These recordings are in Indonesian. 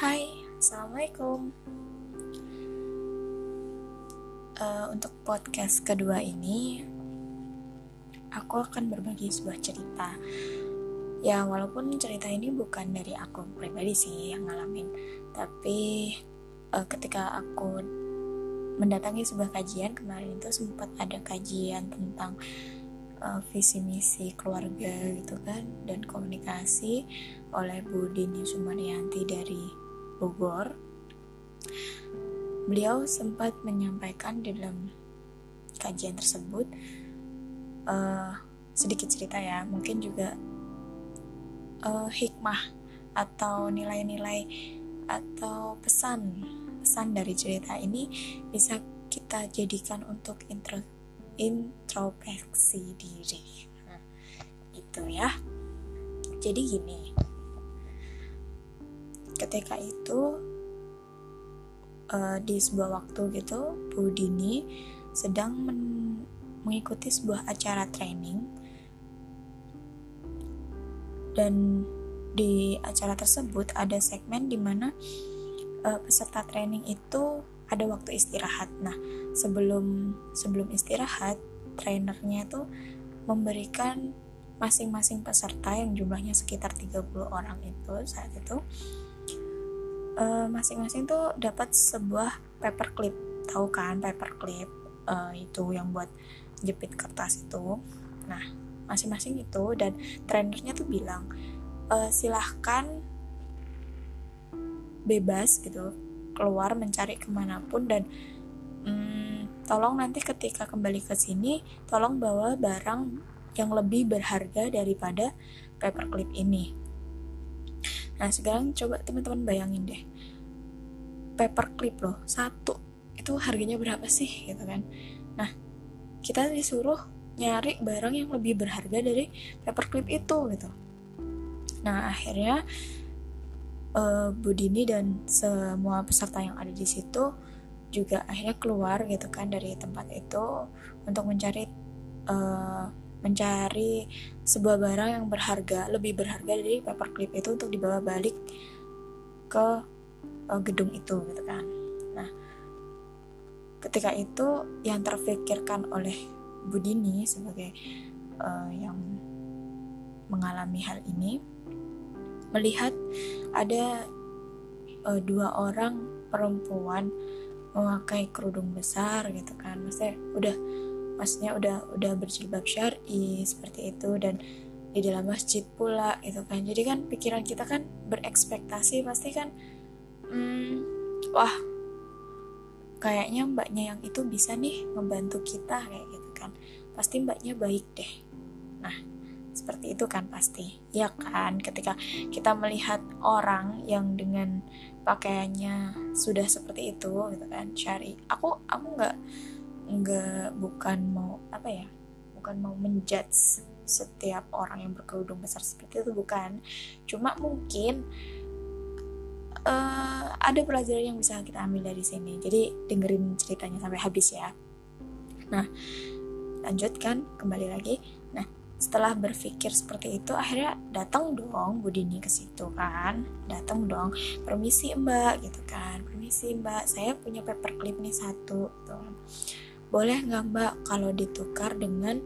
Hai, Assalamualaikum. Uh, Untuk podcast kedua ini Aku akan berbagi sebuah cerita. Ya walaupun cerita ini bukan dari aku pribadi sih yang ngalamin Tapi uh, ketika aku mendatangi sebuah kajian kemarin itu sempat ada kajian tentang uh, visi misi keluarga gitu kan dan komunikasi oleh Bu Dini Sumaryanti dari Bogor, beliau sempat menyampaikan di dalam kajian tersebut uh, sedikit cerita ya, mungkin juga uh, hikmah atau nilai-nilai atau pesan pesan dari cerita ini bisa kita jadikan untuk intro introspeksi diri. Nah, gitu ya. Jadi gini ketika itu uh, di sebuah waktu gitu Bu Dini sedang mengikuti sebuah acara training dan di acara tersebut ada segmen di mana uh, peserta training itu ada waktu istirahat. Nah, sebelum sebelum istirahat, trainernya itu memberikan masing-masing peserta yang jumlahnya sekitar 30 orang itu saat itu eh, masing-masing tuh dapat sebuah paperclip. Tahu kan paperclip uh, itu yang buat jepit kertas itu? Nah masing-masing itu dan trainernya tuh bilang e, silahkan bebas gitu keluar mencari ke mana pun dan hmm, tolong nanti ketika kembali ke sini tolong bawa barang yang lebih berharga daripada paperclip ini Nah sekarang coba teman-teman bayangin deh. Paperclip loh Satu. Itu harganya berapa sih gitu kan? Nah kita disuruh nyari barang yang lebih berharga dari paperclip itu gitu. Nah akhirnya uh, Budini dan semua peserta yang ada di situ juga akhirnya keluar gitu kan dari tempat itu untuk mencari uh, mencari sebuah barang yang berharga, lebih berharga dari paperclip itu untuk dibawa balik ke uh, gedung itu gitu kan. Nah, ketika itu yang terfikirkan oleh Budini sebagai uh, yang mengalami hal ini melihat ada uh, dua orang perempuan memakai kerudung besar gitu kan maksudnya udah maksudnya udah udah berjilbab syari seperti itu dan di dalam masjid pula itu kan. Jadi kan pikiran kita kan berekspektasi pasti kan hmm, wah kayaknya mbaknya yang itu bisa nih membantu kita kayak gitu kan. Pasti mbaknya baik deh. Nah seperti itu kan pasti. Ya kan? Ketika kita melihat orang yang dengan pakaiannya sudah seperti itu gitu kan syari. Aku aku nggak nggak bukan mau apa ya bukan mau menjudge setiap orang yang berkerudung besar seperti itu bukan. Cuma mungkin uh, ada pelajaran yang bisa kita ambil dari sini. Jadi dengerin ceritanya sampai habis ya. Nah lanjutkan kembali lagi. Nah setelah berpikir seperti itu akhirnya datang dong Budini ke situ kan. Datang dong permisi mbak gitu kan. Permisi mbak saya punya paperclip nih satu tuh boleh nggak mbak kalau ditukar dengan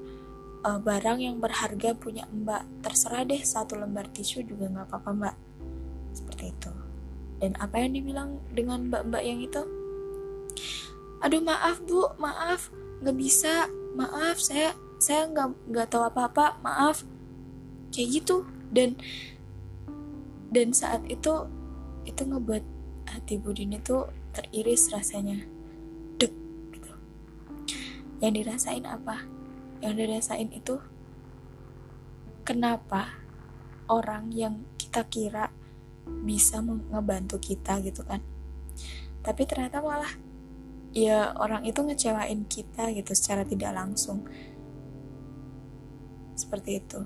uh, barang yang berharga punya mbak? Terserah deh satu lembar tisu juga nggak apa-apa mbak. Seperti itu. Dan apa yang dibilang dengan mbak-mbak yang itu? Aduh maaf bu, maaf nggak bisa, maaf saya saya nggak nggak tahu apa-apa, maaf. Kayak gitu dan dan saat itu itu ngebuat hati Budin itu teriris rasanya yang dirasain apa? Yang dirasain itu kenapa orang yang kita kira bisa ngebantu kita gitu kan? Tapi ternyata malah ya orang itu ngecewain kita gitu secara tidak langsung. Seperti itu.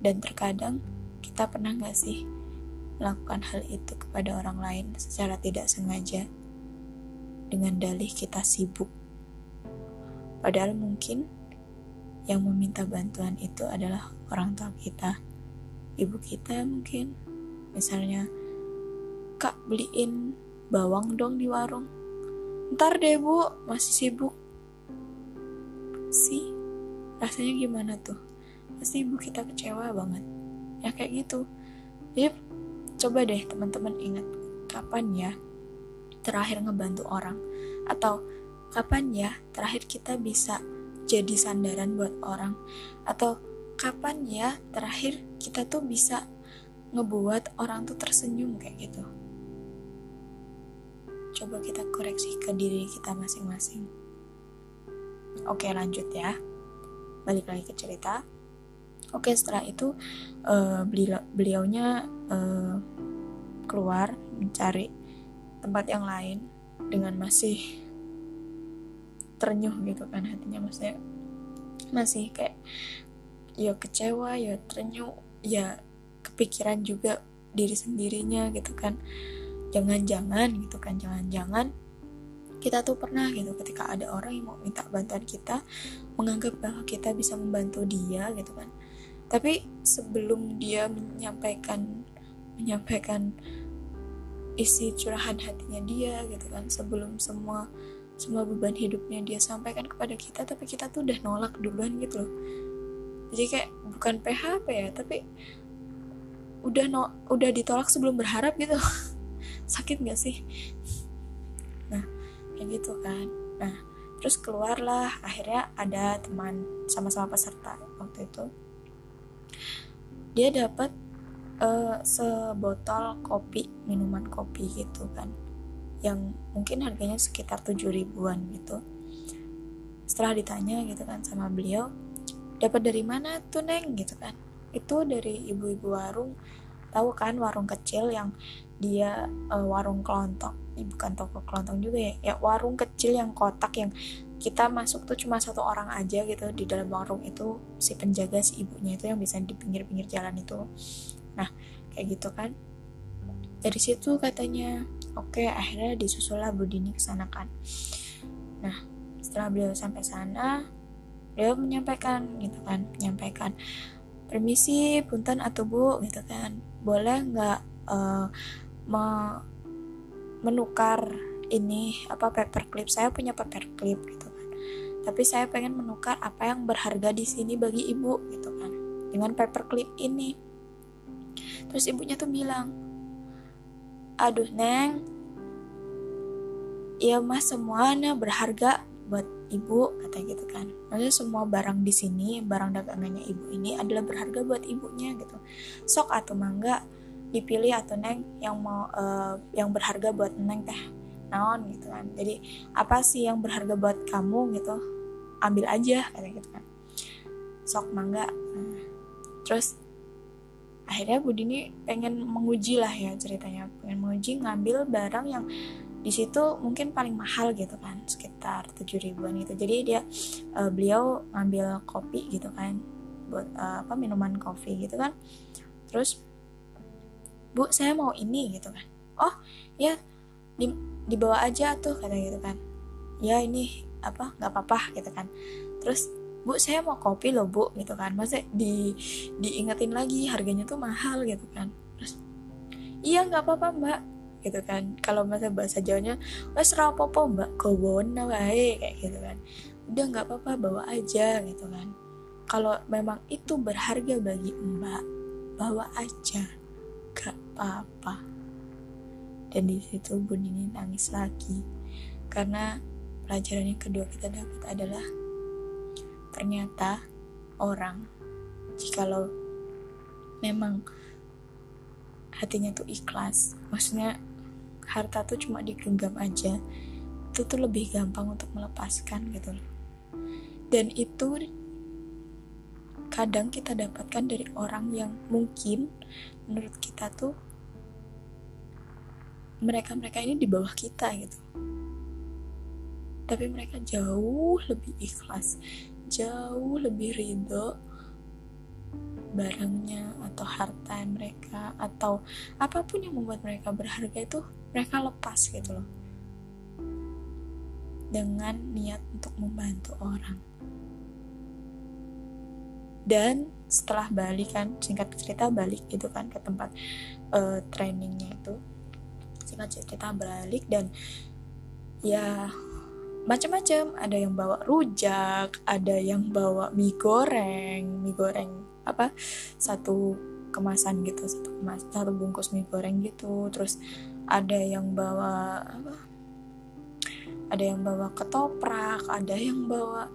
Dan terkadang kita pernah gak sih melakukan hal itu kepada orang lain secara tidak sengaja dengan dalih kita sibuk. Padahal mungkin yang meminta bantuan itu adalah orang tua kita, ibu kita mungkin, misalnya kak beliin bawang dong di warung. Ntar deh bu masih sibuk. Sih rasanya gimana tuh? Pasti ibu kita kecewa banget. Ya kayak gitu. Jadi coba deh teman-teman ingat kapan ya terakhir ngebantu orang? Atau kapan ya terakhir kita bisa jadi sandaran buat orang? Atau kapan ya terakhir kita tuh bisa ngebuat orang tuh tersenyum kayak gitu? Coba kita koreksi ke diri kita masing-masing. Oke lanjut ya. Balik lagi ke cerita. Oke setelah itu uh, beliau beliaunya uh, keluar mencari tempat yang lain dengan masih ternyuh gitu kan hatinya. Maksudnya masih kayak ya kecewa ya ternyuh ya kepikiran juga diri sendirinya gitu kan. Jangan-jangan gitu kan jangan-jangan kita tuh pernah gitu ketika ada orang yang mau minta bantuan kita menganggap bahwa kita bisa membantu dia gitu kan. Tapi sebelum dia menyampaikan menyampaikan isi curahan hatinya dia gitu kan sebelum semua semua beban hidupnya dia sampaikan kepada kita tapi kita tuh udah nolak duluan gitu loh. Jadi kayak bukan PHP ya tapi udah no udah ditolak sebelum berharap gitu. Sakit gak sih? Nah kayak gitu kan. Nah terus keluarlah akhirnya ada teman sama-sama peserta waktu itu. Dia dapat uh, sebotol kopi minuman kopi gitu kan. Yang mungkin harganya sekitar 7 ribuan gitu. Setelah ditanya gitu kan sama beliau dapat dari mana tuh neng? gitu kan. Itu dari ibu-ibu warung. Tahu kan warung kecil yang dia uh, warung kelontong. Bukan toko kelontong juga ya. Ya warung kecil yang kotak yang kita masuk tuh cuma satu orang aja gitu di dalam warung itu. Si penjaga si ibunya itu yang bisa di pinggir-pinggir jalan itu nah kayak gitu kan. Dari situ katanya oke akhirnya disusullah Budini ke sana kan. Nah setelah beliau sampai sana beliau menyampaikan gitu kan menyampaikan permisi punten atau bu gitu kan. Boleh nggak uh, me menukar ini apa paperclip saya punya paperclip gitu kan. Tapi saya pengen menukar apa yang berharga di sini bagi ibu gitu kan. Dengan paperclip ini terus ibunya tuh bilang aduh neng. Ya mas semuanya berharga buat ibu kata gitu kan. Maksudnya semua barang di sini barang dagangannya ibu ini adalah berharga buat ibunya gitu. Sok atau mangga. Dipilih atau neng yang mau uh, yang berharga buat neng teh naon gitu kan. Jadi apa sih yang berharga buat kamu gitu. Ambil aja kata gitu kan. Sok mangga. Nah, terus akhirnya Budini pengen menguji lah ya ceritanya. Pengen menguji ngambil barang yang di situ mungkin paling mahal gitu kan sekitar tujuh ribuan gitu. Jadi dia uh, beliau ngambil kopi gitu kan buat uh, apa minuman kopi gitu kan. Terus bu saya mau ini gitu kan. Oh ya di, dibawa aja tuh kata gitu kan. Ya ini apa nggak apa-apa gitu kan. Terus bu saya mau kopi loh bu gitu kan. Masa di diingetin lagi harganya tuh mahal gitu kan. Terus iya nggak apa-apa mbak gitu kan. Kalau masa bahasa Jawanya wes rapopo mbak kobon wae kayak gitu kan. Udah nggak apa-apa bawa aja gitu kan. Kalau memang itu berharga bagi mbak bawa aja gak apa-apa. Dan di situ bun ini nangis lagi. Karena pelajaran yang kedua kita dapat adalah ternyata orang jikalau memang hatinya tuh ikhlas maksudnya harta tuh cuma digenggam aja itu tuh lebih gampang untuk melepaskan gitu loh. Dan itu kadang kita dapatkan dari orang yang mungkin menurut kita tuh mereka-mereka ini di bawah kita gitu. Tapi mereka jauh lebih ikhlas jauh lebih ridho barangnya atau harta mereka atau apa pun yang membuat mereka berharga itu mereka lepas gitu loh. Dengan niat untuk membantu orang. Dan setelah balik kan singkat cerita balik gitu kan ke tempat uh, trainingnya itu. Singkat cerita balik dan ya macam-macam ada yang bawa rujak ada yang bawa mie goreng. Mie goreng apa satu kemasan gitu satu kemas satu bungkus mie goreng gitu. Terus ada yang bawa apa ada yang bawa ketoprak ada yang bawa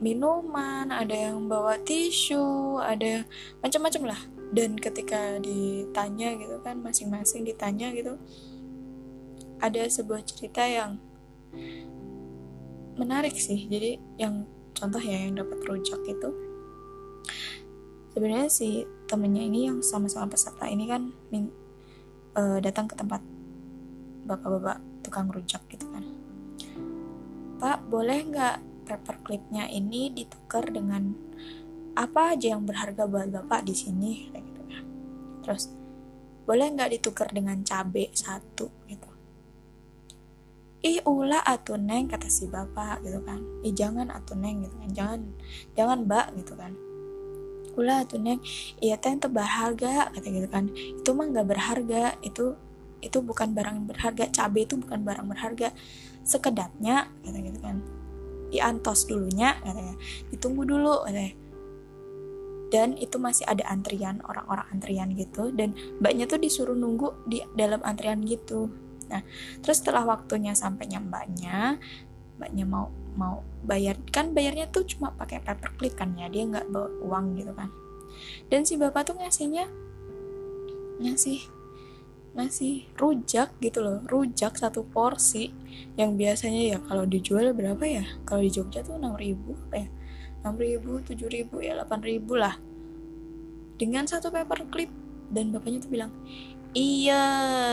minuman ada yang bawa tisu ada macam-macam lah. Dan ketika ditanya gitu kan masing-masing ditanya gitu ada sebuah cerita yang menarik sih. Jadi yang contoh ya yang dapat rujak itu sebenarnya si temennya ini yang sama-sama peserta ini kan min, uh, datang ke tempat bapak-bapak tukang rujak gitu kan. Pak boleh nggak paperclipnya ini ditukar dengan apa aja yang berharga buat bapak di sini? Gitu kan. Terus boleh nggak ditukar dengan cabe satu? Gitu ih ulah atuh neng kata si bapak gitu kan. Ih jangan atuh neng gitu kan. Jangan jangan mbak gitu kan. Ulah atuh neng iya teh itu berharga kata gitu kan. Itu mah nggak berharga itu itu bukan barang berharga. Cabai itu bukan barang berharga. Sekedapnya kata gitu kan. Diantos dulunya katanya ditunggu dulu katanya dan itu masih ada antrian orang-orang antrian gitu. Dan mbaknya tuh disuruh nunggu di dalam antrian gitu Nah, terus setelah waktunya sampainya mbaknya, mbaknya mau mau bayar kan bayarnya tuh cuma pakai paperclip kan ya, dia nggak bawa uang gitu kan. Dan si bapak tuh ngasihnya ngasih ngasih rujak gitu loh, rujak satu porsi yang biasanya ya kalau dijual berapa ya? Kalau di Jogja tuh enam ribu apa ya? enam ribu, tujuh ribu ya delapan ribu lah dengan satu paperclip dan bapaknya tuh bilang iya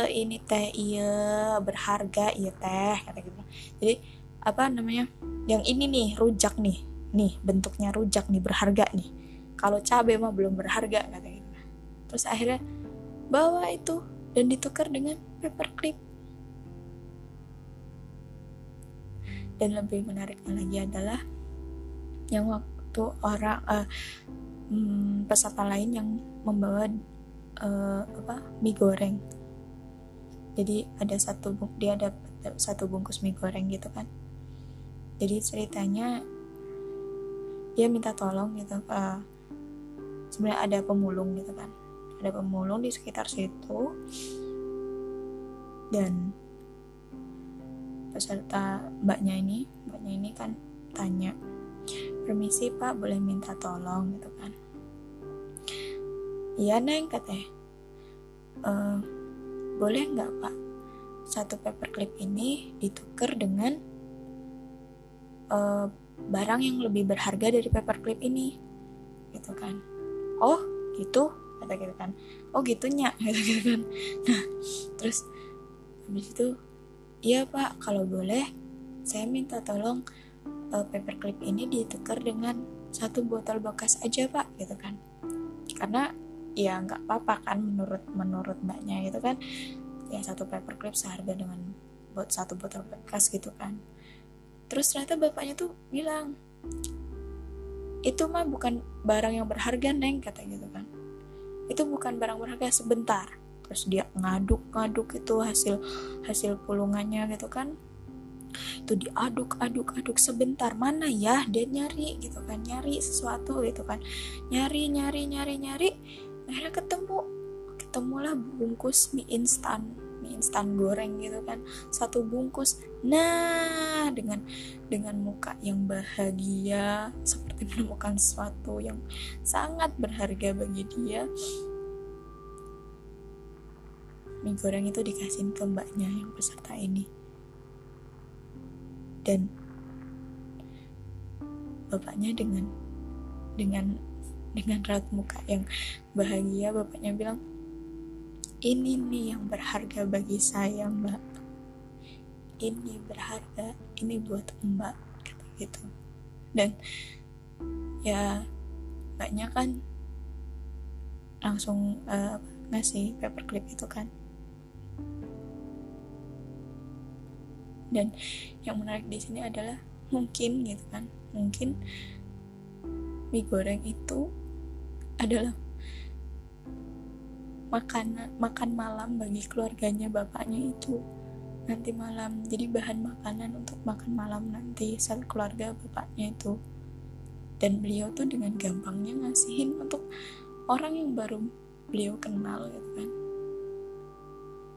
ini teh iya berharga iya teh kata gitu. Jadi apa namanya yang ini nih rujak nih nih bentuknya rujak nih berharga nih. Kalau cabai mah belum berharga kata gitu. Terus akhirnya bawa itu dan ditukar dengan paperclip dan lebih menariknya lagi adalah yang waktu orang uh, hmm, peserta lain yang membawa uh, apa mie goreng. Jadi ada satu dia ada satu bungkus mie goreng gitu kan. Jadi ceritanya dia minta tolong gitu uh, sebenarnya ada pemulung gitu kan. Ada pemulung di sekitar situ. Dan peserta mbaknya ini mbaknya ini kan tanya permisi pak boleh minta tolong gitu kan iya neng katanya e, boleh nggak pak satu paperclip ini ditukar dengan uh, barang yang lebih berharga dari paperclip ini? Gitu kan. Oh gitu kata gitu kan. Oh gitunya gitu, gitu kan. Nah terus habis itu iya pak kalau boleh saya minta tolong uh, paperclip ini ditukar dengan satu botol bekas aja pak gitu kan. Karena ya nggak apa-apa kan menurut menurut mbaknya gitu kan. Ya satu paperclip seharga dengan buat satu botol bekas gitu kan. Terus ternyata bapaknya tuh bilang itu mah bukan barang yang berharga neng kata gitu kan. Itu bukan barang berharga sebentar. Terus dia ngaduk-ngaduk itu hasil hasil pulungannya gitu kan. Itu diaduk-aduk-aduk sebentar mana ya? Dia nyari gitu kan nyari sesuatu gitu kan. Nyari nyari nyari nyari akhirnya ketemu. Ketemulah bungkus mie instan. Mie instan goreng gitu kan. Satu bungkus. Nah dengan dengan muka yang bahagia. Seperti menemukan sesuatu yang sangat berharga bagi dia. Mie goreng itu dikasihin ke mbaknya yang peserta ini. Dan bapaknya dengan dengan dengan raut muka yang bahagia bapaknya bilang ini nih yang berharga bagi saya mbak. Ini berharga ini buat mbak kata gitu. Dan ya mbaknya kan langsung uh, ngasih paperclip itu kan. Dan yang menarik di sini adalah mungkin gitu kan mungkin mie goreng itu adalah makan makan malam bagi keluarganya bapaknya itu nanti malam. Jadi bahan makanan untuk makan malam nanti saat keluarga bapaknya itu. Dan beliau tuh dengan gampangnya ngasihin untuk orang yang baru beliau kenal gitu kan.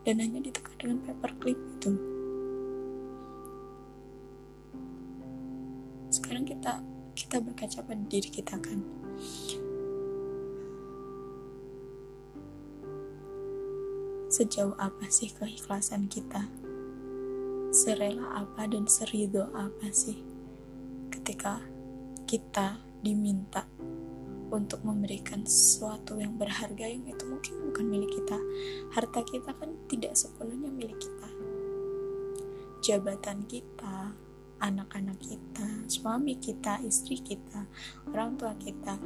Dan hanya ditekan dengan paperclip itu sekarang kita kita berkaca pada diri kita kan sejauh apa sih keikhlasan kita? Serela apa dan serido apa sih? Ketika kita diminta untuk memberikan sesuatu yang berharga yang itu mungkin bukan milik kita harta kita kan tidak sepenuhnya milik kita. Jabatan kita anak-anak kita suami kita istri kita orang tua kita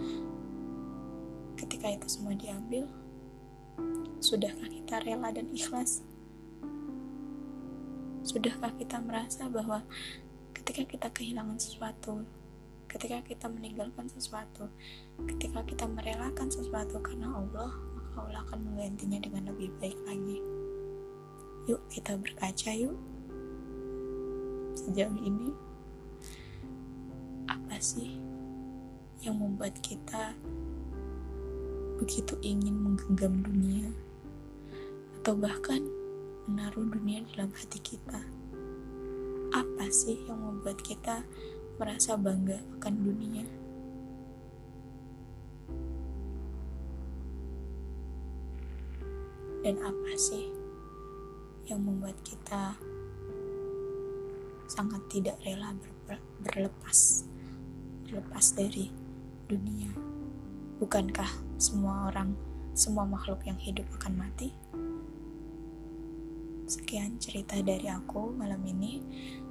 ketika itu semua diambil sudahkah kita rela dan ikhlas Sudahkah kita merasa bahwa ketika kita kehilangan sesuatu, ketika kita meninggalkan sesuatu, ketika kita merelakan sesuatu karena Allah, maka Allah akan menggantinya dengan lebih baik lagi. Yuk kita berkaca yuk. Sejauh ini, apa sih yang membuat kita begitu ingin menggenggam dunia? Atau bahkan menaruh dunia dalam hati kita. Apa sih yang membuat kita merasa bangga akan dunia? Dan apa sih yang membuat kita sangat tidak rela ber berlepas berlepas dari dunia? Bukankah semua orang, semua makhluk yang hidup akan mati? sekian cerita dari aku malam ini.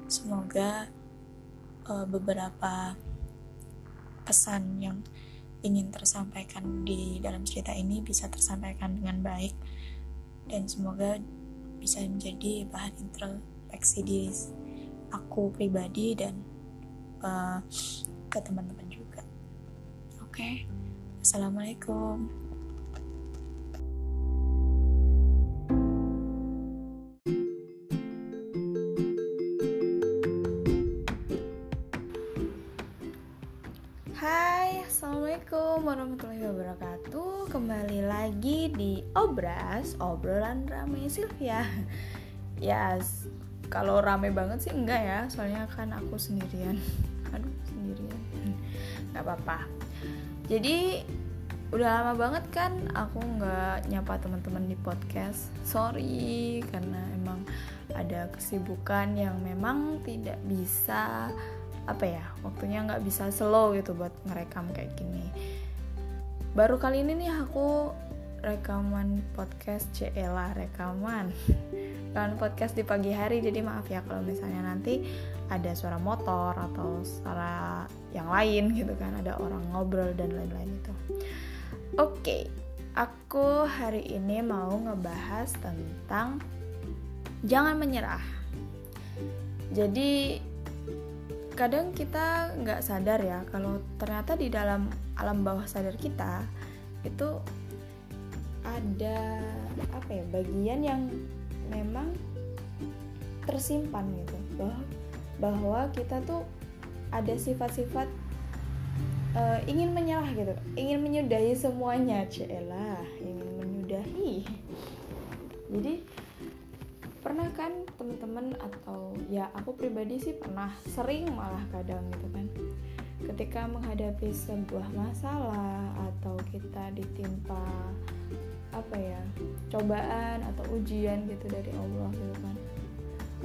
Semoga uh, beberapa pesan yang ingin tersampaikan di dalam cerita ini bisa tersampaikan dengan baik dan semoga bisa menjadi bahan introspeksi diri aku pribadi dan uh, ke teman-teman juga. Oke, okay? Assalamualaikum. Assalamualaikum warahmatullahi wabarakatuh. Kembali lagi di Obras Obrolan Rame Sylvia. Yes, kalau rame banget sih enggak ya Soalnya kan aku sendirian. Aduh sendirian. Gak apa-apa Jadi udah lama banget kan aku nggak nyapa teman-teman di podcast. Sorry karena emang ada kesibukan yang memang tidak bisa apa ya waktunya nggak bisa slow gitu buat ngerekam kayak gini. Baru kali ini nih aku rekaman podcast CELA rekaman. Rekaman podcast di pagi hari jadi maaf ya kalau misalnya nanti ada suara motor atau suara yang lain gitu kan ada orang ngobrol dan lain-lain itu oke aku hari ini mau ngebahas tentang jangan menyerah. Jadi kadang kita nggak sadar ya kalau ternyata di dalam alam bawah sadar kita itu ada apa ya bagian yang memang tersimpan gitu. Bahwa bahwa kita tuh ada sifat-sifat uh, ingin menyerah gitu. Ingin menyudahi semuanya celah ingin menyudahi. Jadi pernah kan teman-teman atau ya aku pribadi sih pernah sering malah kadang gitu kan. Ketika menghadapi sebuah masalah atau kita ditimpa apa ya cobaan atau ujian gitu dari Allah gitu kan.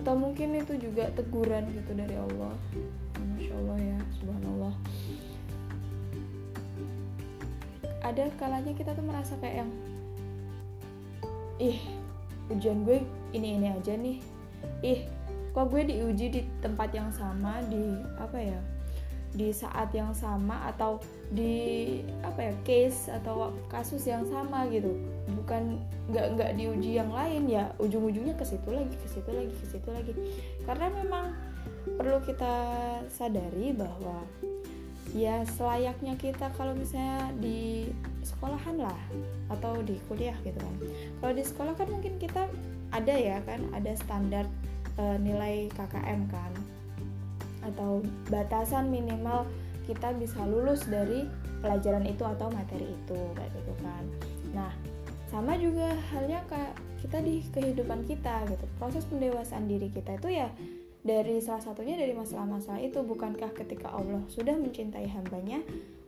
Atau mungkin itu juga teguran gitu dari Allah. Masya Allah ya subhanallah. Ada kalanya kita tuh merasa kayak yang ih ujian gue ini ini aja nih. Ih kok gue diuji di tempat yang sama di apa ya di saat yang sama atau di apa ya case atau kasus yang sama gitu. Bukan nggak nggak diuji yang lain ya ujung-ujungnya ke situ lagi ke situ lagi ke situ lagi. Karena memang perlu kita sadari bahwa ya selayaknya kita kalau misalnya di sekolahan lah atau di kuliah gitu kan. Kalau di sekolah kan mungkin kita ada ya kan ada standar e, nilai KKM kan atau batasan minimal kita bisa lulus dari pelajaran itu atau materi itu kayak gitu kan. Nah sama juga halnya kayak kita di kehidupan kita gitu. Proses pendewasaan diri kita itu ya dari salah satunya dari masalah-masalah itu bukankah ketika Allah sudah mencintai hambanya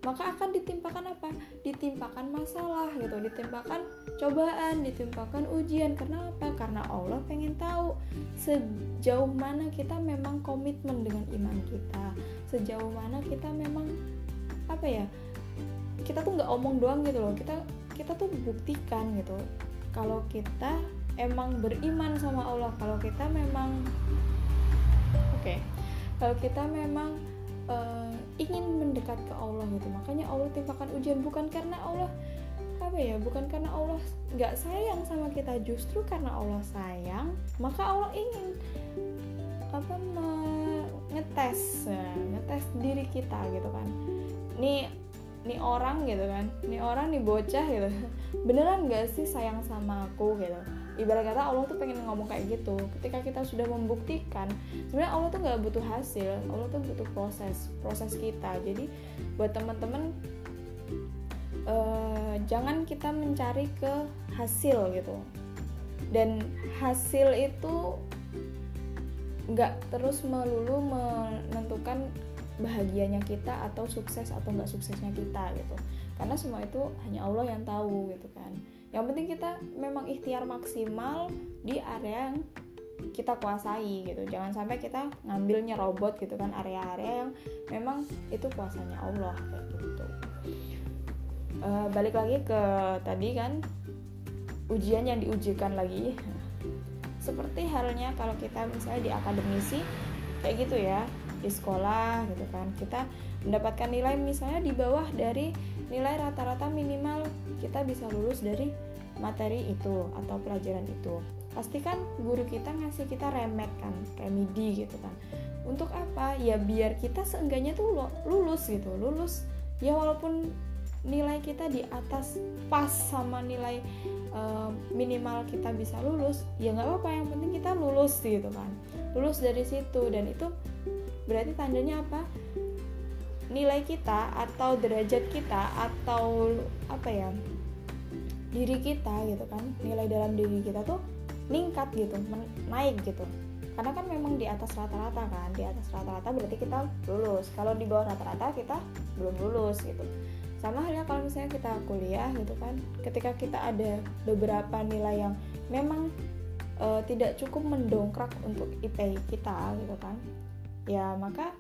maka akan ditimpakan apa? Ditimpakan masalah gitu ditimpakan cobaan ditimpakan ujian. Karena apa? Karena Allah pengen tahu sejauh mana kita memang komitmen dengan iman kita. Sejauh mana kita memang apa ya kita tuh nggak omong doang gitu loh. Kita kita tuh buktikan gitu. Kalau kita emang beriman sama Allah kalau kita memang okay. kalau kita memang uh, ingin mendekat ke Allah gitu. Makanya Allah timpakan ujian bukan karena Allah apa ya bukan karena Allah nggak sayang sama kita justru karena Allah sayang maka Allah ingin apa ngetes ngetes diri kita gitu kan. Nih nih orang gitu kan nih orang nih bocah gitu. Beneran nggak sih sayang sama aku gitu ibarat kata Allah tuh pengen ngomong kayak gitu. Ketika kita sudah membuktikan sebenarnya Allah tuh nggak butuh hasil. Allah tuh butuh proses proses kita. Jadi buat teman-teman uh, jangan kita mencari ke hasil gitu. Dan hasil itu nggak terus melulu menentukan bahagianya kita atau sukses atau nggak suksesnya kita gitu. Karena semua itu hanya Allah yang tahu gitu kan yang penting kita memang ikhtiar maksimal di area yang kita kuasai gitu. Jangan sampai kita ngambilnya robot gitu kan area-area yang memang itu kuasanya Allah kayak gitu. Uh, balik lagi ke tadi kan ujian yang diujikan lagi. Seperti halnya kalau kita misalnya di akademisi kayak gitu ya di sekolah gitu kan. Kita mendapatkan nilai misalnya di bawah dari nilai rata-rata minimal kita bisa lulus dari materi itu atau pelajaran itu. Pastikan guru kita ngasih kita remet kan remedi gitu kan. Untuk apa? Ya biar kita seenggaknya tuh lulus gitu lulus. Ya walaupun nilai kita di atas pas sama nilai uh, minimal kita bisa lulus ya nggak apa-apa yang penting kita lulus gitu kan. Lulus dari situ dan itu berarti tandanya apa nilai kita atau derajat kita atau apa ya diri kita gitu kan nilai dalam diri kita tuh meningkat gitu naik gitu. Karena kan memang di atas rata-rata kan di atas rata-rata berarti kita lulus. Kalau di bawah rata-rata kita belum lulus gitu. Sama halnya kalau misalnya kita kuliah gitu kan ketika kita ada beberapa nilai yang memang uh, tidak cukup mendongkrak untuk IP kita gitu kan ya maka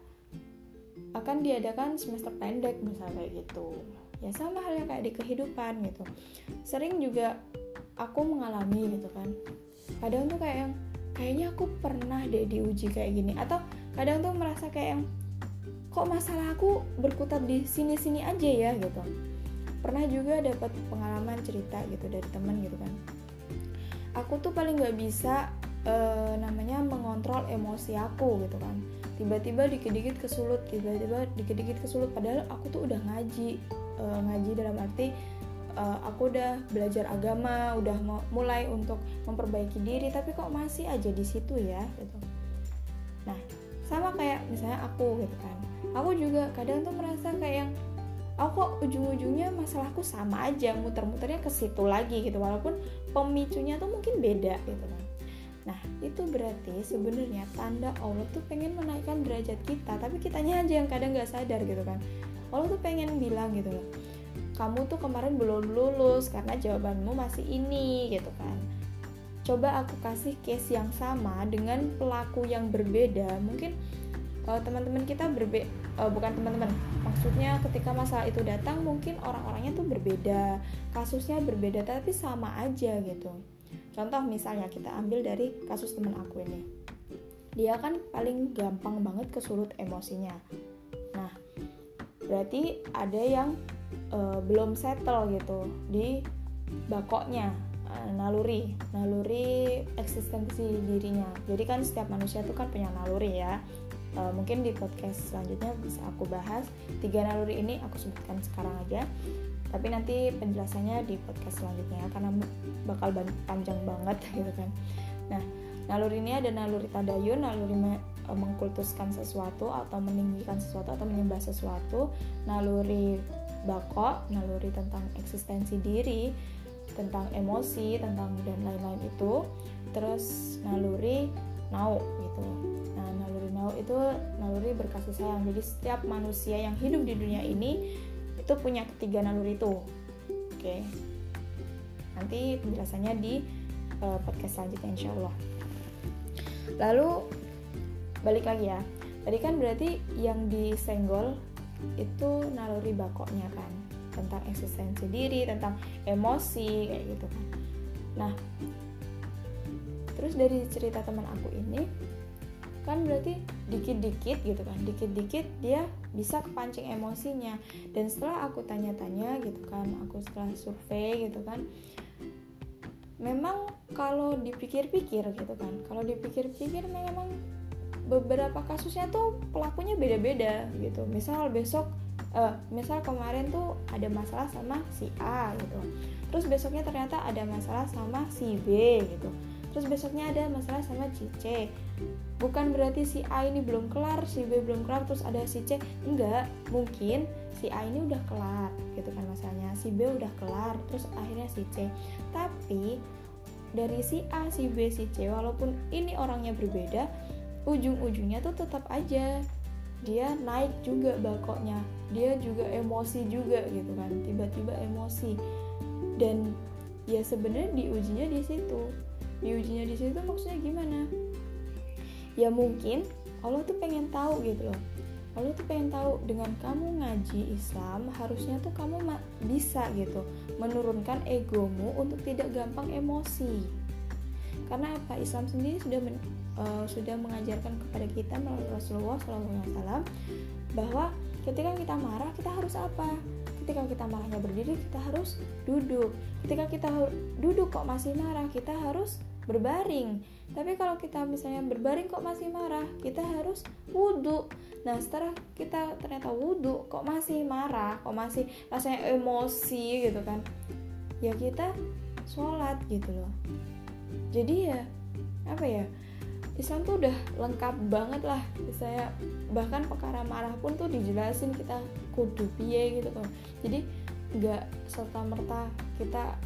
akan diadakan semester pendek misalnya gitu. Ya sama halnya kayak di kehidupan gitu. Sering juga aku mengalami gitu kan. Kadang tuh kayak yang kayaknya aku pernah deh diuji kayak gini. Atau kadang tuh merasa kayak yang kok masalah aku berkutat di sini-sini aja ya gitu. Pernah juga dapat pengalaman cerita gitu dari teman gitu kan. Aku tuh paling nggak bisa uh, namanya mengontrol emosi aku gitu kan. Tiba-tiba dikit-dikit kesulut tiba-tiba dikit-dikit kesulut. Padahal aku tuh udah ngaji uh, ngaji dalam arti uh, aku udah belajar agama udah mulai untuk memperbaiki diri tapi kok masih aja di situ ya gitu. Nah sama kayak misalnya aku gitu kan. Aku juga kadang tuh merasa kayak yang aku kok ujung-ujungnya masalahku sama aja muter-muternya ke situ lagi gitu. Walaupun pemicunya tuh mungkin beda gitu kan Nah, itu berarti sebenarnya tanda Allah tuh pengen menaikkan derajat kita, tapi kitanya aja yang kadang nggak sadar gitu kan. Allah tuh pengen bilang gitu loh, kamu tuh kemarin belum lulus karena jawabanmu masih ini gitu kan. Coba aku kasih case yang sama dengan pelaku yang berbeda. Mungkin kalau teman-teman kita berbe uh, bukan teman-teman, maksudnya ketika masalah itu datang mungkin orang-orangnya tuh berbeda, kasusnya berbeda tapi sama aja gitu Contoh misalnya kita ambil dari kasus teman aku ini. Dia kan paling gampang banget kesulut emosinya. Nah, berarti ada yang uh, belum settle gitu di bakoknya uh, naluri, naluri eksistensi dirinya. Jadi kan setiap manusia itu kan punya naluri ya. uh, mungkin di podcast selanjutnya bisa aku bahas tiga naluri ini aku sebutkan sekarang aja tapi nanti penjelasannya di podcast selanjutnya karena bakal panjang banget gitu kan. Nah naluri ini ada naluri tadayun naluri e, mengkultuskan sesuatu atau meninggikan sesuatu atau menyembah sesuatu naluri bako naluri tentang eksistensi diri tentang emosi tentang dan lain-lain itu terus naluri nau gitu. Nah naluri nau itu naluri berkasih sayang. Jadi setiap manusia yang hidup di dunia ini itu punya ketiga naluri itu. Oke. Nanti penjelasannya di uh, podcast selanjutnya insya Allah lalu balik lagi ya. Tadi kan berarti yang disenggol itu naluri bakoknya kan? Tentang eksistensi diri tentang emosi kayak gitu kan. Nah terus dari cerita teman aku ini kan berarti dikit-dikit gitu kan. Dikit-dikit dia bisa kepancing emosinya. Dan setelah aku tanya-tanya gitu kan aku setelah survei gitu kan memang kalau dipikir-pikir gitu kan kalau dipikir-pikir memang beberapa kasusnya tuh pelakunya beda-beda gitu. Misal besok uh, misal kemarin tuh ada masalah sama si A gitu. Terus besoknya ternyata ada masalah sama si B gitu. Terus besoknya ada masalah sama si C bukan berarti si A ini belum kelar si B belum kelar terus ada si C. Enggak mungkin si A ini udah kelar gitu kan masalahnya. Si B udah kelar terus akhirnya si C. Tapi dari si A si B si C walaupun ini orangnya berbeda ujung-ujungnya tuh tetap aja dia naik juga bakoknya. Dia juga emosi juga gitu kan. Tiba-tiba emosi. Dan ya sebenarnya diujinya di situ. Diujinya di situ maksudnya gimana ya mungkin Allah tuh pengen tahu gitu loh. Allah tuh pengen tahu dengan kamu ngaji Islam harusnya tuh kamu bisa gitu menurunkan egomu untuk tidak gampang emosi. Karena apa? Islam sendiri sudah men, uh, sudah mengajarkan kepada kita melalui Rasulullah SAW bahwa ketika kita marah kita harus apa? Ketika kita marahnya berdiri kita harus duduk. Ketika kita duduk kok masih marah kita harus berbaring. Tapi kalau kita misalnya berbaring kok masih marah kita harus wudhu nah setelah kita ternyata wudhu kok masih marah kok masih rasanya emosi gitu kan ya kita sholat gitu loh. Jadi ya apa ya Islam tuh udah lengkap banget lah. Saya bahkan perkara marah pun tuh dijelasin kita kudu piye gitu kan. Jadi nggak serta merta kita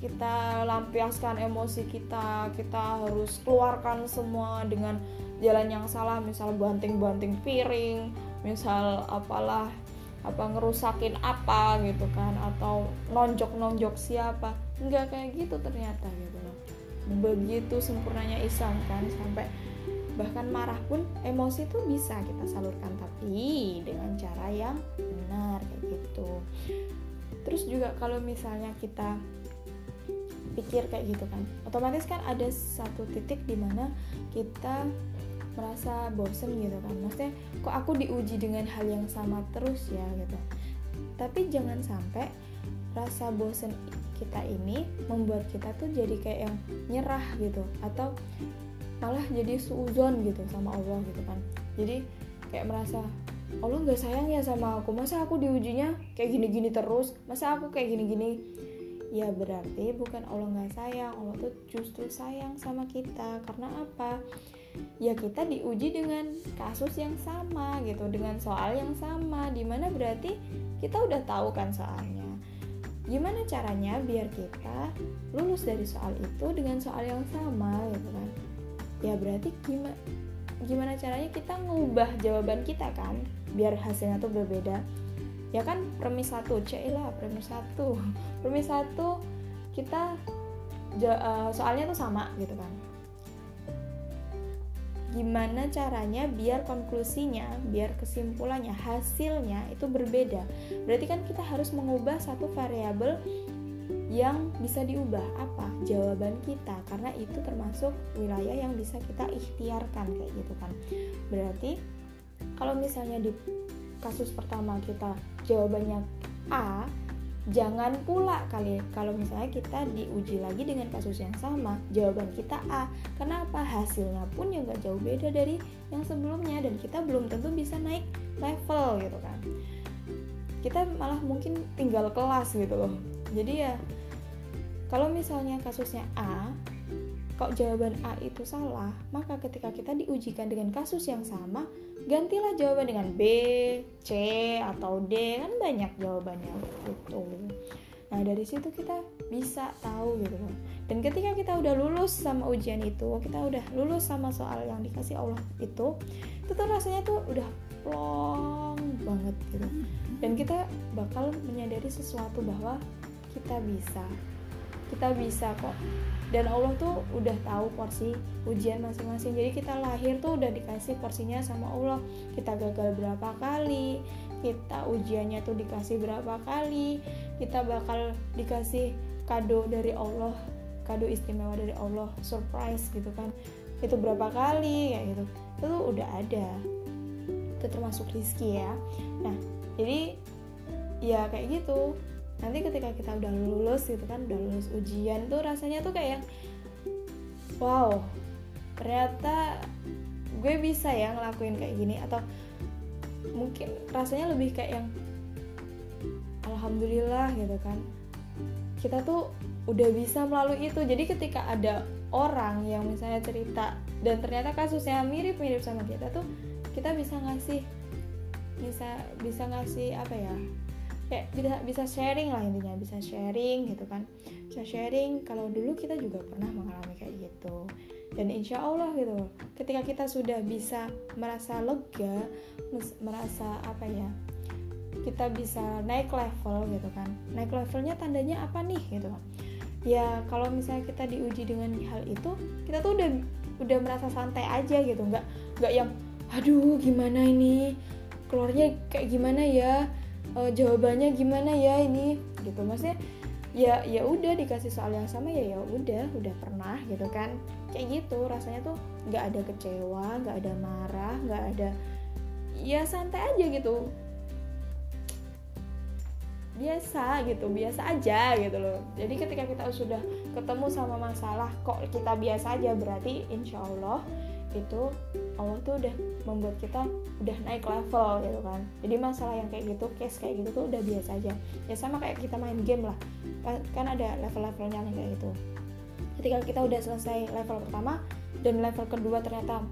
kita lampiaskan emosi kita kita harus keluarkan semua dengan jalan yang salah. Misal banting-banting piring misal apalah apa ngerusakin apa gitu kan atau nonjok-nonjok siapa. Nggak kayak gitu ternyata gitu loh. Begitu sempurnanya Islam kan sampai bahkan marah pun emosi tuh bisa kita salurkan tapi dengan cara yang benar kayak gitu. Terus juga kalau misalnya kita pikir kayak gitu kan. Otomatis kan ada satu titik di mana kita merasa bosen gitu kan. Maksudnya kok aku diuji dengan hal yang sama terus ya gitu. Tapi jangan sampai rasa bosen kita ini membuat kita tuh jadi kayak yang nyerah gitu. Atau malah jadi suuzon gitu sama Allah gitu kan. Jadi kayak merasa Allah nggak sayang ya sama aku. Masa aku diujinya kayak gini-gini terus? Masa aku kayak gini-gini ya berarti bukan Allah nggak sayang Allah tuh justru sayang sama kita. Karena apa? Ya kita diuji dengan kasus yang sama gitu dengan soal yang sama di mana berarti kita udah tahu kan soalnya. Gimana caranya biar kita lulus dari soal itu dengan soal yang sama gitu kan? Ya berarti gimana gimana caranya kita ngubah jawaban kita kan? Biar hasilnya tuh berbeda ya kan premis satu lah premis satu. Premis satu kita uh, soalnya tuh sama gitu kan. Gimana caranya biar konklusinya biar kesimpulannya hasilnya itu berbeda? Berarti kan kita harus mengubah satu variabel yang bisa diubah. Apa? Jawaban kita. Karena itu termasuk wilayah yang bisa kita ikhtiarkan kayak gitu kan. Berarti kalau misalnya di kasus pertama kita. Jawabannya A jangan pula kali kalau misalnya kita diuji lagi dengan kasus yang sama jawaban kita A. Kenapa? Hasilnya pun yang gak jauh beda dari yang sebelumnya dan kita belum tentu bisa naik level gitu kan. Kita malah mungkin tinggal kelas gitu loh. Jadi ya kalau misalnya kasusnya A kok jawaban A itu salah maka ketika kita diujikan dengan kasus yang sama gantilah jawaban dengan B, C atau D kan banyak jawabannya gitu. Nah dari situ kita bisa tahu gitu loh. Dan ketika kita udah lulus sama ujian itu, kita udah lulus sama soal yang dikasih Allah itu, itu tuh rasanya tuh udah plong banget gitu. Dan kita bakal menyadari sesuatu bahwa kita bisa, kita bisa kok. Dan Allah tuh udah tahu porsi ujian masing-masing. Jadi kita lahir tuh udah dikasih porsinya sama Allah. Kita gagal berapa kali kita ujiannya tuh dikasih berapa kali kita bakal dikasih kado dari Allah kado istimewa dari Allah surprise gitu kan. Itu berapa kali kayak gitu. Itu udah ada. Itu termasuk rizki ya. Nah jadi ya kayak gitu nanti ketika kita udah lulus gitu kan udah lulus ujian tuh rasanya tuh kayak wow ternyata gue bisa ya ngelakuin kayak gini. Atau mungkin rasanya lebih kayak yang alhamdulillah gitu kan. Kita tuh udah bisa melalui itu. Jadi ketika ada orang yang misalnya cerita dan ternyata kasusnya mirip-mirip sama kita tuh kita bisa ngasih bisa bisa ngasih apa ya kayak bisa bisa sharing lah intinya bisa sharing gitu kan. Bisa sharing kalau dulu kita juga pernah mengalami kayak gitu. Dan insya Allah gitu ketika kita sudah bisa merasa lega merasa apa ya kita bisa naik level gitu kan. Naik levelnya tandanya apa nih gitu. Ya kalau misalnya kita diuji dengan hal itu kita tuh udah udah merasa santai aja gitu. Nggak nggak yang aduh gimana ini? Keluarnya kayak gimana ya uh, jawabannya gimana ya ini? Gitu maksudnya ya ya udah dikasih soal yang sama ya ya udah udah pernah gitu kan. Kayak gitu rasanya tuh nggak ada kecewa nggak ada marah nggak ada ya santai aja gitu. Biasa gitu biasa aja gitu loh. Jadi ketika kita sudah ketemu sama masalah kok kita biasa aja berarti insya Allah itu Allah tuh udah membuat kita udah naik level gitu kan. Jadi masalah yang kayak gitu case kayak gitu tuh udah biasa aja. Ya sama kayak kita main game lah. Kan, ada level-levelnya nih kayak gitu. Ketika kita udah selesai level pertama dan level kedua ternyata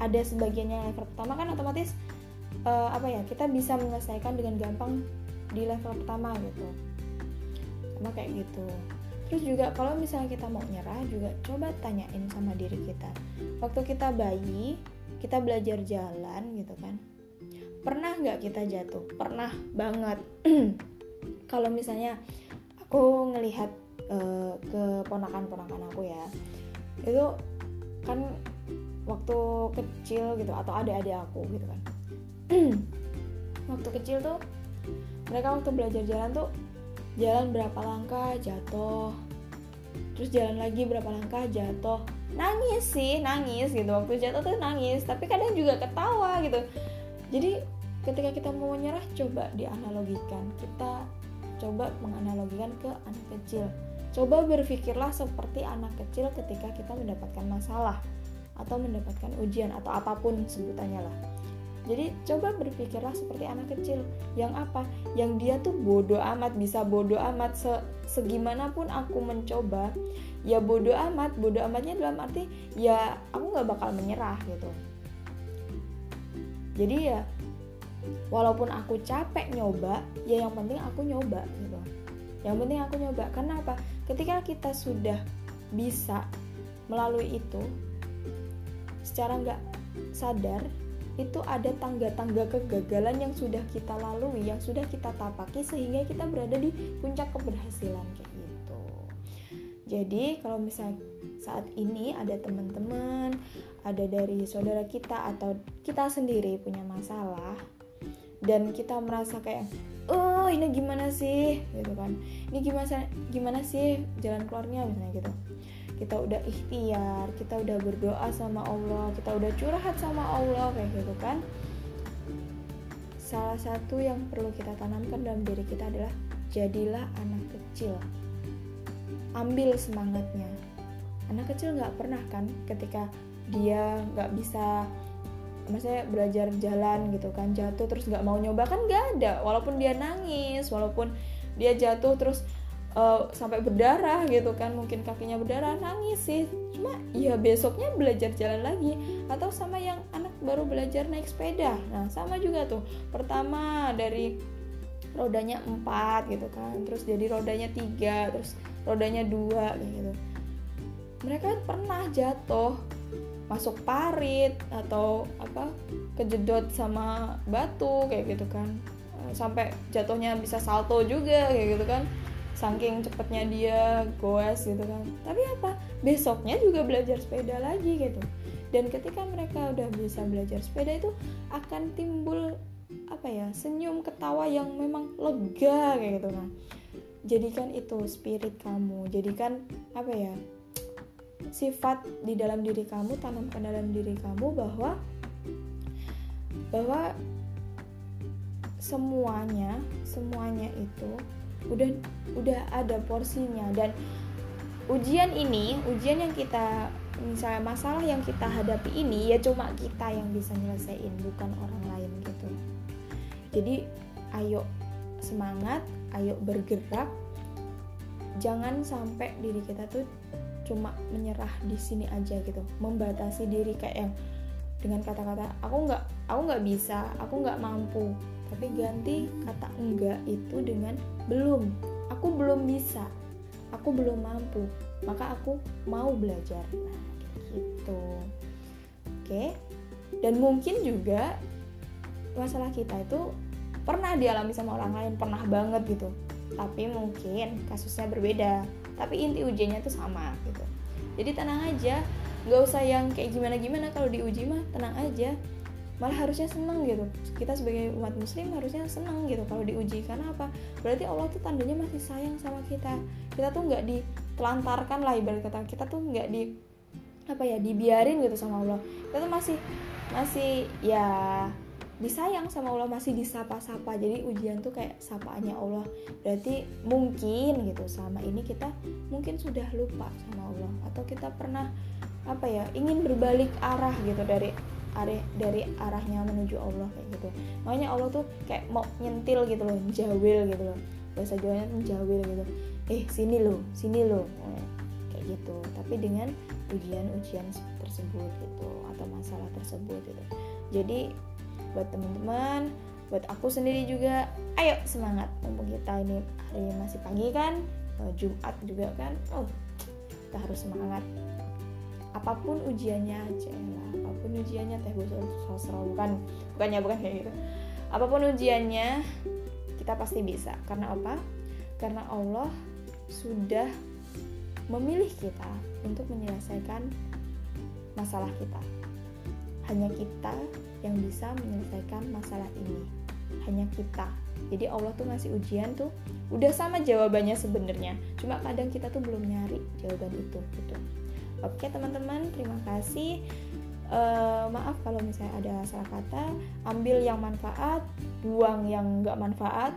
ada sebagiannya level pertama kan otomatis uh, apa ya kita bisa menyelesaikan dengan gampang di level pertama gitu. Sama kayak gitu. Terus juga kalau misalnya kita mau nyerah juga coba tanyain sama diri kita waktu kita bayi kita belajar jalan gitu kan. Pernah nggak kita jatuh? Pernah banget. Kalau misalnya aku ngelihat uh, ke ponakan-ponakan aku ya itu kan waktu kecil gitu atau adik-adik aku gitu kan. Waktu kecil tuh mereka waktu belajar jalan tuh jalan berapa langkah jatuh. Terus jalan lagi berapa langkah jatuh nangis sih nangis gitu. Waktu jatuh tuh nangis tapi kadang juga ketawa gitu. Jadi ketika kita mau menyerah coba dianalogikan. Kita coba menganalogikan ke anak kecil. Coba berpikirlah seperti anak kecil ketika kita mendapatkan masalah atau mendapatkan ujian atau apa pun sebutannya lah. Jadi coba berpikirlah seperti anak kecil. Yang apa? Yang dia tuh bodoh amat bisa bodoh amat. Se segimanapun aku mencoba ya bodoh amat bodoh amatnya dalam arti ya aku nggak bakal menyerah gitu. Jadi ya walaupun aku capek nyoba ya yang penting aku nyoba gitu. Yang penting aku nyoba. Karena apa? Ketika kita sudah bisa melalui itu secara nggak sadar itu ada tangga-tangga kegagalan yang sudah kita lalui, yang sudah kita tapaki sehingga kita berada di puncak keberhasilan. Jadi kalau misalnya saat ini ada teman-teman, ada dari saudara kita atau kita sendiri punya masalah dan kita merasa kayak oh ini gimana sih? Gitu kan. Ini gimana gimana sih jalan keluarnya? Misalnya gitu. Kita udah ikhtiar kita udah berdoa sama Allah kita udah curhat sama Allah kayak gitu kan. Salah satu yang perlu kita tanamkan dalam diri kita adalah jadilah anak kecil ambil semangatnya. Anak kecil nggak pernah kan ketika dia nggak bisa maksudnya belajar jalan gitu kan jatuh terus nggak mau nyoba kan nggak ada. Walaupun dia nangis walaupun dia jatuh terus uh, sampai berdarah gitu kan mungkin kakinya berdarah nangis sih. Cuma ya besoknya belajar jalan lagi atau sama yang anak baru belajar naik sepeda. Nah sama juga tuh. Pertama dari rodanya empat gitu kan terus jadi rodanya tiga terus rodanya dua kayak gitu. Mereka pernah jatuh masuk parit atau apa kejedot sama batu kayak gitu kan. Eh, sampai jatuhnya bisa salto juga kayak gitu kan. Saking cepetnya dia goes gitu kan. Tapi apa? Besoknya juga belajar sepeda lagi gitu. Dan ketika mereka udah bisa belajar sepeda itu akan timbul apa ya senyum ketawa yang memang lega kayak gitu nah jadikan itu spirit kamu. Jadikan apa ya sifat di dalam diri kamu tanamkan dalam diri kamu bahwa bahwa semuanya semuanya itu udah udah ada porsinya. Dan ujian ini ujian yang kita misalnya masalah yang kita hadapi ini ya cuma kita yang bisa nyelesain bukan orang lain gitu. Jadi ayo semangat ayo bergerak. Jangan sampai diri kita tuh cuma menyerah di sini aja gitu. Membatasi diri kayak yang dengan kata-kata aku nggak aku nggak bisa aku nggak mampu. Tapi ganti kata enggak itu dengan belum. Aku belum bisa aku belum mampu maka aku mau belajar. Nah gitu. Oke. Dan mungkin juga masalah kita itu pernah dialami sama orang lain pernah banget gitu. Tapi mungkin kasusnya berbeda. Tapi inti ujiannya tuh sama gitu. Jadi tenang aja nggak usah yang kayak gimana gimana kalau diuji mah tenang aja. Malah harusnya seneng gitu. Kita sebagai umat muslim harusnya seneng gitu. Kalau diuji karena apa? Berarti Allah tuh tandanya masih sayang sama kita. Kita tuh nggak ditelantarkan lah ibarat kata. Kita tuh nggak di apa ya dibiarin gitu sama Allah. Kita tuh masih masih ya disayang sama Allah masih disapa-sapa. Jadi ujian tuh kayak sapaannya Allah. Berarti mungkin gitu selama ini kita mungkin sudah lupa sama Allah. Atau kita pernah apa ya ingin berbalik arah gitu dari arah dari arahnya menuju Allah kayak gitu. Makanya Allah tuh kayak mau nyentil gitu loh jawil gitu loh. Bahasa Jawanya menjawil gitu. Eh sini loh sini loh. Kayak gitu. Tapi dengan ujian-ujian tersebut gitu atau masalah tersebut gitu. Jadi buat teman-teman buat aku sendiri juga. Ayo semangat mumpung kita ini hari masih pagi kan? Jumat juga kan? Oh kita harus semangat. Apa pun ujiannya aja apa pun ujiannya teh sosro bukan bukannya bukan kayak gitu. Apa pun ujiannya kita pasti bisa. Karena apa? Karena Allah sudah memilih kita untuk menyelesaikan masalah kita. Hanya kita yang bisa menyelesaikan masalah ini. Hanya kita. Jadi Allah tuh ngasih ujian tuh udah sama jawabannya sebenarnya. Cuma kadang kita tuh belum nyari jawaban itu gitu. Oke teman-teman terima kasih. Uh, maaf kalau misalnya ada salah kata. Ambil yang manfaat buang yang nggak manfaat.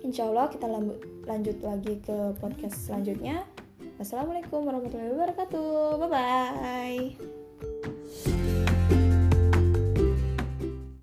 Insya Allah kita lanjut lagi ke podcast selanjutnya. Wassalamualaikum warahmatullahi wabarakatuh. Bye bye.